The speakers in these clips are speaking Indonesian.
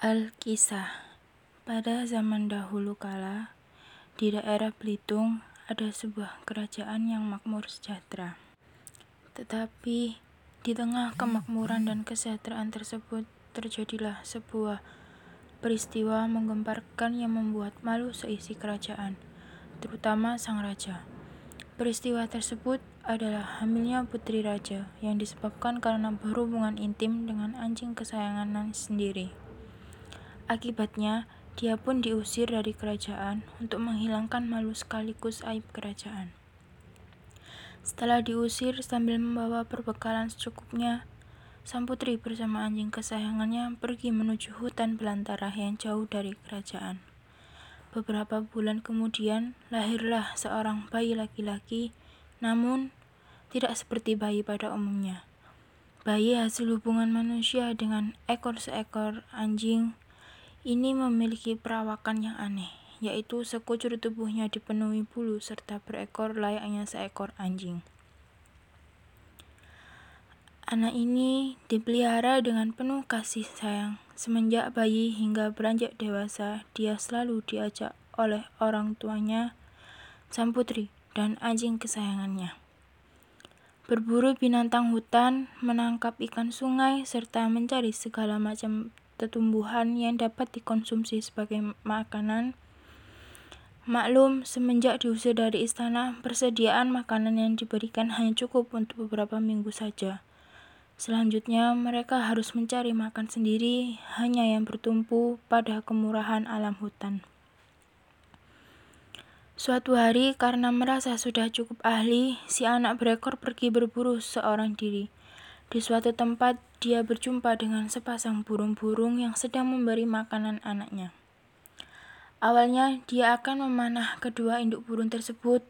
Alkisah Pada zaman dahulu kala, di daerah Belitung ada sebuah kerajaan yang makmur sejahtera. Tetapi di tengah kemakmuran dan kesejahteraan tersebut terjadilah sebuah peristiwa menggemparkan yang membuat malu seisi kerajaan, terutama sang raja. Peristiwa tersebut adalah hamilnya putri raja yang disebabkan karena berhubungan intim dengan anjing kesayangan sendiri. Akibatnya, dia pun diusir dari kerajaan untuk menghilangkan malu sekaligus aib kerajaan. Setelah diusir sambil membawa perbekalan secukupnya, sang putri bersama anjing kesayangannya pergi menuju hutan belantara yang jauh dari kerajaan. Beberapa bulan kemudian, lahirlah seorang bayi laki-laki, namun tidak seperti bayi pada umumnya. Bayi hasil hubungan manusia dengan ekor seekor anjing ini memiliki perawakan yang aneh, yaitu sekujur tubuhnya dipenuhi bulu serta berekor layaknya seekor anjing. Anak ini dipelihara dengan penuh kasih sayang. Semenjak bayi hingga beranjak dewasa, dia selalu diajak oleh orang tuanya, sang putri, dan anjing kesayangannya. Berburu binatang hutan, menangkap ikan sungai, serta mencari segala macam tumbuhan yang dapat dikonsumsi sebagai makanan. Maklum, semenjak diusir dari istana, persediaan makanan yang diberikan hanya cukup untuk beberapa minggu saja. Selanjutnya, mereka harus mencari makan sendiri, hanya yang bertumpu pada kemurahan alam hutan. Suatu hari, karena merasa sudah cukup ahli, si anak berekor pergi berburu seorang diri. Di suatu tempat, dia berjumpa dengan sepasang burung-burung yang sedang memberi makanan anaknya. Awalnya, dia akan memanah kedua induk burung tersebut,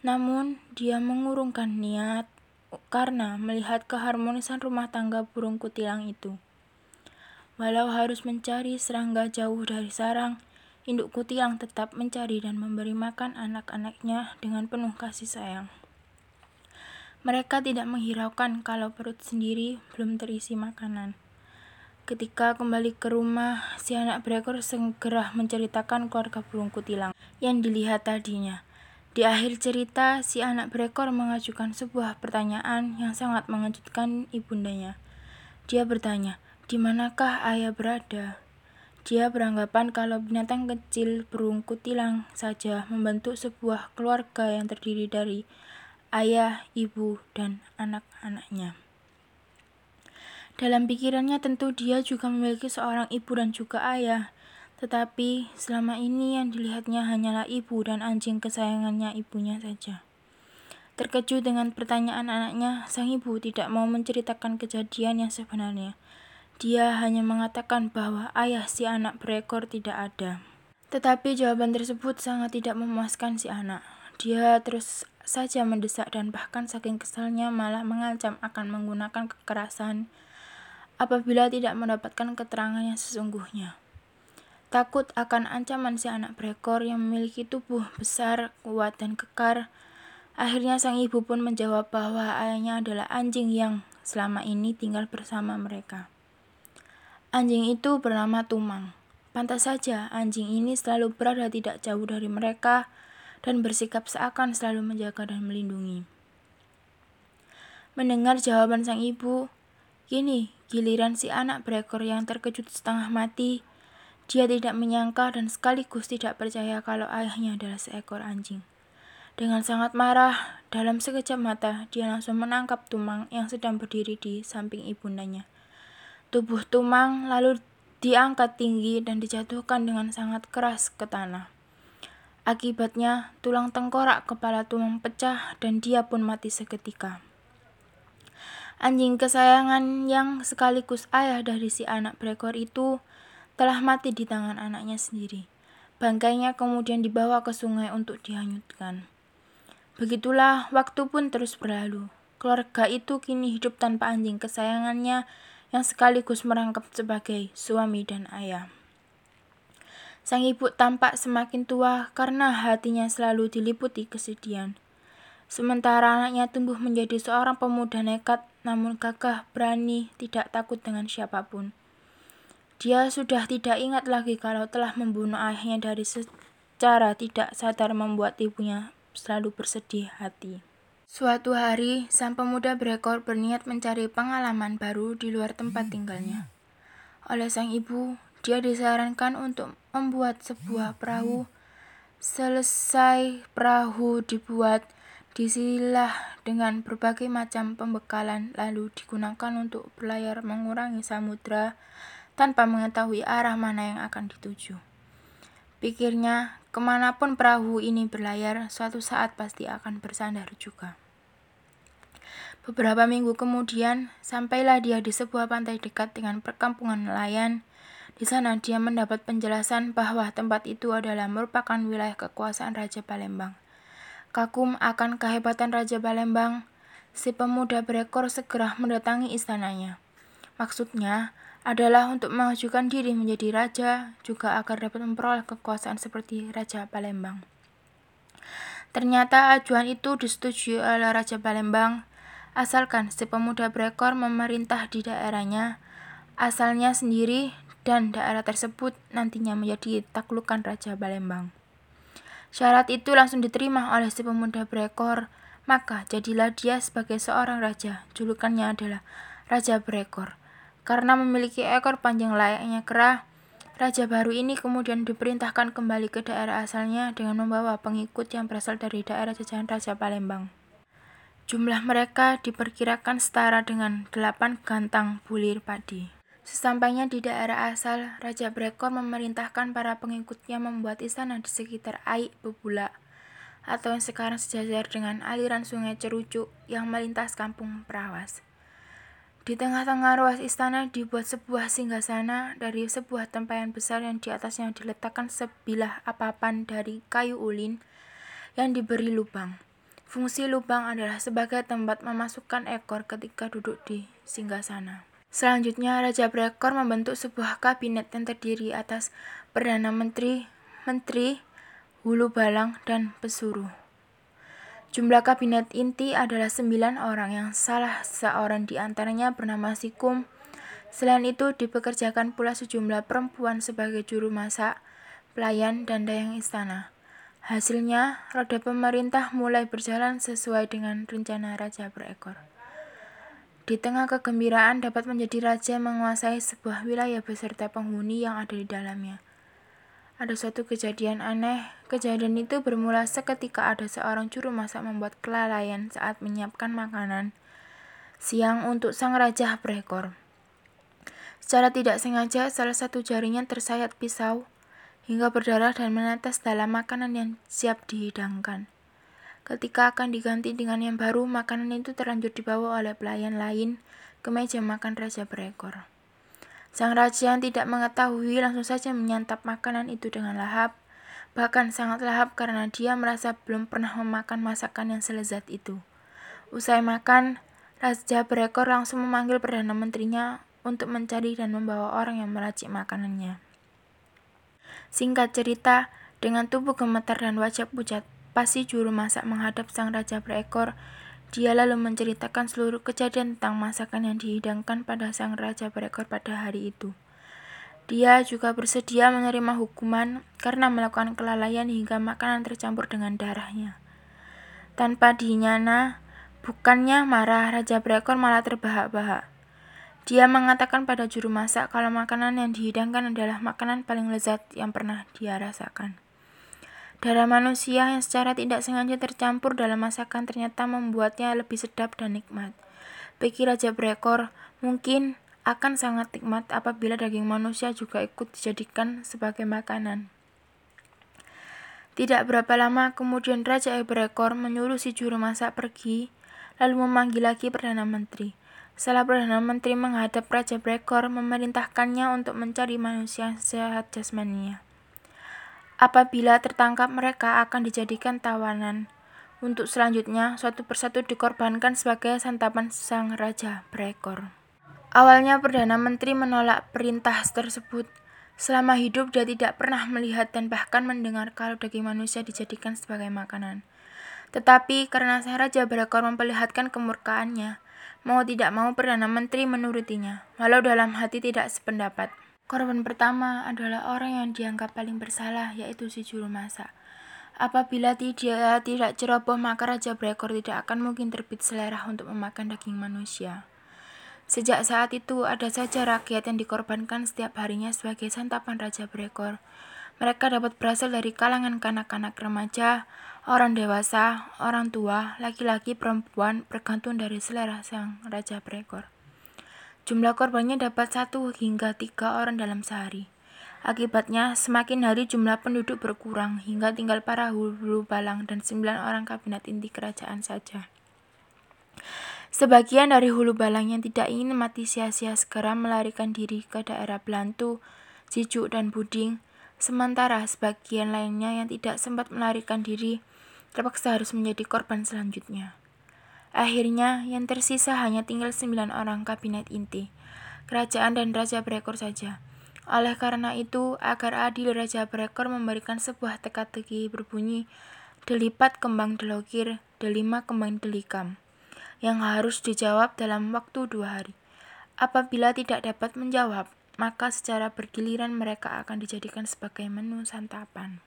namun dia mengurungkan niat karena melihat keharmonisan rumah tangga burung kutilang itu. Walau harus mencari serangga jauh dari sarang, induk kutilang tetap mencari dan memberi makan anak-anaknya dengan penuh kasih sayang. Mereka tidak menghiraukan kalau perut sendiri belum terisi makanan. Ketika kembali ke rumah, si anak berekor segera menceritakan keluarga burung kutilang yang dilihat tadinya. Di akhir cerita, si anak berekor mengajukan sebuah pertanyaan yang sangat mengejutkan ibundanya. Dia bertanya, di manakah ayah berada? Dia beranggapan kalau binatang kecil burung kutilang saja membentuk sebuah keluarga yang terdiri dari ayah, ibu, dan anak-anaknya. Dalam pikirannya tentu dia juga memiliki seorang ibu dan juga ayah, tetapi selama ini yang dilihatnya hanyalah ibu dan anjing kesayangannya ibunya saja. Terkejut dengan pertanyaan anaknya, sang ibu tidak mau menceritakan kejadian yang sebenarnya. Dia hanya mengatakan bahwa ayah si anak berekor tidak ada. Tetapi jawaban tersebut sangat tidak memuaskan si anak. Dia terus saja mendesak dan bahkan saking kesalnya malah mengancam akan menggunakan kekerasan apabila tidak mendapatkan keterangan yang sesungguhnya. Takut akan ancaman si anak berekor yang memiliki tubuh besar, kuat, dan kekar, akhirnya sang ibu pun menjawab bahwa ayahnya adalah anjing yang selama ini tinggal bersama mereka. Anjing itu bernama Tumang. Pantas saja anjing ini selalu berada tidak jauh dari mereka, dan bersikap seakan selalu menjaga dan melindungi. Mendengar jawaban sang ibu, kini giliran si anak berekor yang terkejut setengah mati. Dia tidak menyangka dan sekaligus tidak percaya kalau ayahnya adalah seekor anjing. Dengan sangat marah, dalam sekejap mata, dia langsung menangkap Tumang yang sedang berdiri di samping ibundanya. Tubuh Tumang lalu diangkat tinggi dan dijatuhkan dengan sangat keras ke tanah. Akibatnya, tulang tengkorak kepala Tumang pecah dan dia pun mati seketika. Anjing kesayangan yang sekaligus ayah dari si anak berekor itu telah mati di tangan anaknya sendiri. Bangkainya kemudian dibawa ke sungai untuk dihanyutkan. Begitulah waktu pun terus berlalu. Keluarga itu kini hidup tanpa anjing kesayangannya yang sekaligus merangkap sebagai suami dan ayah. Sang ibu tampak semakin tua karena hatinya selalu diliputi kesedihan. Sementara anaknya tumbuh menjadi seorang pemuda nekat, namun gagah, berani, tidak takut dengan siapa pun. Dia sudah tidak ingat lagi kalau telah membunuh ayahnya dari secara tidak sadar membuat ibunya selalu bersedih hati. Suatu hari, sang pemuda berekor berniat mencari pengalaman baru di luar tempat tinggalnya. Oleh sang ibu, dia disarankan untuk membuat sebuah perahu. Selesai perahu dibuat, disilah dengan berbagai macam pembekalan lalu digunakan untuk berlayar mengurangi samudra tanpa mengetahui arah mana yang akan dituju. Pikirnya, ke mana pun perahu ini berlayar, suatu saat pasti akan bersandar juga. Beberapa minggu kemudian, sampailah dia di sebuah pantai dekat dengan perkampungan nelayan. Di sana dia mendapat penjelasan bahwa tempat itu adalah merupakan wilayah kekuasaan Raja Palembang. Kagum akan kehebatan Raja Palembang, si pemuda berekor segera mendatangi istananya. Maksudnya, adalah untuk mengajukan diri menjadi raja, juga agar dapat memperoleh kekuasaan seperti Raja Palembang. Ternyata ajuan itu disetujui oleh Raja Palembang, asalkan si pemuda berekor memerintah di daerahnya, asalnya sendiri, dan daerah tersebut nantinya menjadi taklukan Raja Palembang. Syarat itu langsung diterima oleh si pemuda berekor, maka jadilah dia sebagai seorang raja. Julukannya adalah Raja Berekor. Karena memiliki ekor panjang layaknya kera, raja baru ini kemudian diperintahkan kembali ke daerah asalnya dengan membawa pengikut yang berasal dari daerah jajahan Raja Palembang. Jumlah mereka diperkirakan setara dengan delapan gantang bulir padi. Sesampainya di daerah asal, Raja Brekor memerintahkan para pengikutnya membuat istana di sekitar Aik Bebula atau yang sekarang sejajar dengan aliran sungai Cerucuk yang melintas kampung Perawas. Di tengah-tengah ruas istana dibuat sebuah singgasana dari sebuah tempayan besar yang di atasnya diletakkan sebilah apapan dari kayu ulin yang diberi lubang. Fungsi lubang adalah sebagai tempat memasukkan ekor ketika duduk di singgasana. Selanjutnya, Raja Berekor membentuk sebuah kabinet yang terdiri atas Perdana Menteri, Menteri, Hulu Balang, dan Pesuruh. Jumlah kabinet inti adalah sembilan orang yang salah seorang di antaranya bernama Sikum. Selain itu, dipekerjakan pula sejumlah perempuan sebagai juru masak, pelayan, dan dayang istana. Hasilnya, roda pemerintah mulai berjalan sesuai dengan rencana Raja Berekor. Di tengah kegembiraan dapat menjadi raja menguasai sebuah wilayah beserta penghuni yang ada di dalamnya. Ada suatu kejadian aneh. Kejadian itu bermula seketika ada seorang juru masak membuat kelalaian saat menyiapkan makanan siang untuk sang raja berekor. Secara tidak sengaja, salah satu jarinya tersayat pisau hingga berdarah dan menetes dalam makanan yang siap dihidangkan. Ketika akan diganti dengan yang baru, makanan itu terlanjur dibawa oleh pelayan lain ke meja makan raja berekor. Sang raja yang tidak mengetahui langsung saja menyantap makanan itu dengan lahap, bahkan sangat lahap karena dia merasa belum pernah memakan masakan yang selezat itu. Usai makan, Raja berekor langsung memanggil Perdana Menterinya untuk mencari dan membawa orang yang meracik makanannya. Singkat cerita, dengan tubuh gemetar dan wajah pucat, pasti juru masak menghadap sang raja berekor dia lalu menceritakan seluruh kejadian tentang masakan yang dihidangkan pada sang raja berekor pada hari itu. Dia juga bersedia menerima hukuman karena melakukan kelalaian hingga makanan tercampur dengan darahnya. Tanpa dinyana, bukannya marah, Raja Berekor malah terbahak-bahak. Dia mengatakan pada juru masak kalau makanan yang dihidangkan adalah makanan paling lezat yang pernah dia rasakan. Darah manusia yang secara tidak sengaja tercampur dalam masakan ternyata membuatnya lebih sedap dan nikmat. Pikir Raja Berekor, mungkin akan sangat nikmat apabila daging manusia juga ikut dijadikan sebagai makanan. Tidak berapa lama kemudian Raja Berekor menyuruh si juru masak pergi, lalu memanggil lagi Perdana Menteri. Setelah Perdana Menteri menghadap Raja Berekor, memerintahkannya untuk mencari manusia sehat jasmaninya. Apabila tertangkap, mereka akan dijadikan tawanan. Untuk selanjutnya, suatu persatu dikorbankan sebagai santapan sang raja berekor. Awalnya Perdana Menteri menolak perintah tersebut. Selama hidup dia tidak pernah melihat dan bahkan mendengar kalau daging manusia dijadikan sebagai makanan. Tetapi karena sang raja berekor memperlihatkan kemurkaannya, mau tidak mau Perdana Menteri menurutinya, walau dalam hati tidak sependapat. Korban pertama adalah orang yang dianggap paling bersalah, yaitu si juru masak. Apabila dia tidak ceroboh, maka Raja Brekor tidak akan mungkin terbit selera untuk memakan daging manusia. Sejak saat itu, ada saja rakyat yang dikorbankan setiap harinya sebagai santapan Raja Brekor. Mereka dapat berasal dari kalangan kanak-kanak remaja, orang dewasa, orang tua, laki-laki, perempuan, bergantung dari selera sang Raja Brekor. Jumlah korbannya dapat satu hingga tiga orang dalam sehari. Akibatnya, semakin hari jumlah penduduk berkurang hingga tinggal para hulu balang dan sembilan orang kabinet inti kerajaan saja. Sebagian dari hulu balang yang tidak ingin mati sia-sia segera melarikan diri ke daerah Belantu, Cijuk, dan Buding, sementara sebagian lainnya yang tidak sempat melarikan diri terpaksa harus menjadi korban selanjutnya. Akhirnya, yang tersisa hanya tinggal sembilan orang kabinet inti, kerajaan dan Raja Berekor saja. Oleh karena itu, agar adil Raja Berekor memberikan sebuah teka-teki berbunyi delipat kembang delokir, delima kembang delikam, yang harus dijawab dalam waktu dua hari. Apabila tidak dapat menjawab, maka secara bergiliran mereka akan dijadikan sebagai menu santapan.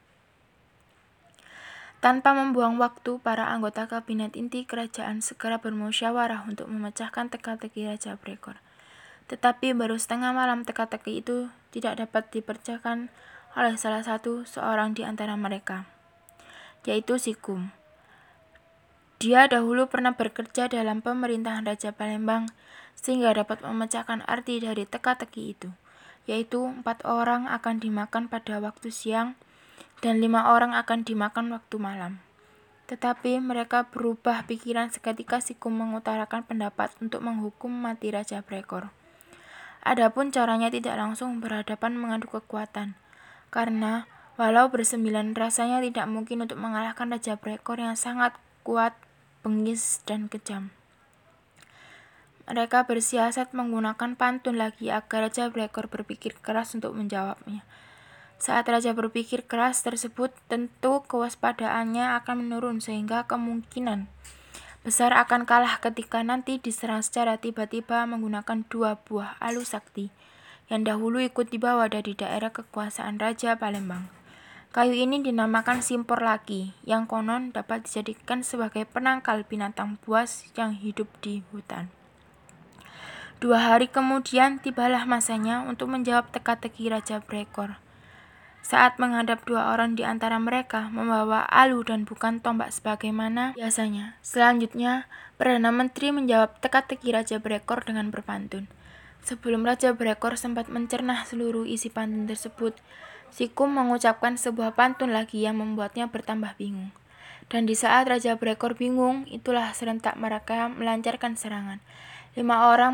Tanpa membuang waktu, para anggota kabinet inti kerajaan segera bermusyawarah untuk memecahkan teka-teki Raja Brekor. Tetapi baru setengah malam teka-teki itu tidak dapat dipercayakan oleh salah satu seorang di antara mereka, yaitu Sikum. Dia dahulu pernah bekerja dalam pemerintahan Raja Palembang sehingga dapat memecahkan arti dari teka-teki itu, yaitu empat orang akan dimakan pada waktu siang dan lima orang akan dimakan waktu malam. Tetapi mereka berubah pikiran seketika Sikum mengutarakan pendapat untuk menghukum mati Raja Brekor. Adapun caranya tidak langsung berhadapan mengadu kekuatan, karena walau bersembilan rasanya tidak mungkin untuk mengalahkan Raja Brekor yang sangat kuat, bengis, dan kejam. Mereka bersiasat menggunakan pantun lagi agar Raja Brekor berpikir keras untuk menjawabnya. Saat Raja berpikir keras tersebut, tentu kewaspadaannya akan menurun sehingga kemungkinan besar akan kalah ketika nanti diserang secara tiba-tiba menggunakan dua buah alu sakti yang dahulu ikut dibawa dari daerah kekuasaan Raja Palembang. Kayu ini dinamakan simpor laki, yang konon dapat dijadikan sebagai penangkal binatang buas yang hidup di hutan. Dua hari kemudian tibalah masanya untuk menjawab teka-teki Raja Brekor. Saat menghadap dua orang di antara mereka membawa alu dan bukan tombak sebagaimana biasanya. Selanjutnya, Perdana Menteri menjawab teka-teki Raja Brekor dengan berpantun. Sebelum Raja Brekor sempat mencerna seluruh isi pantun tersebut, Sikum mengucapkan sebuah pantun lagi yang membuatnya bertambah bingung. Dan di saat Raja Brekor bingung, itulah serentak mereka melancarkan serangan. Lima orang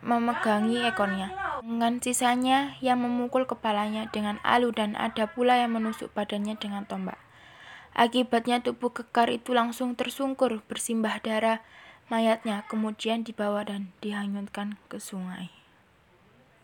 memegangi ekornya, dengan sisanya yang memukul kepalanya dengan alu dan ada pula yang menusuk badannya dengan tombak. Akibatnya tubuh kekar itu langsung tersungkur bersimbah darah mayatnya kemudian dibawa dan dihanyutkan ke sungai.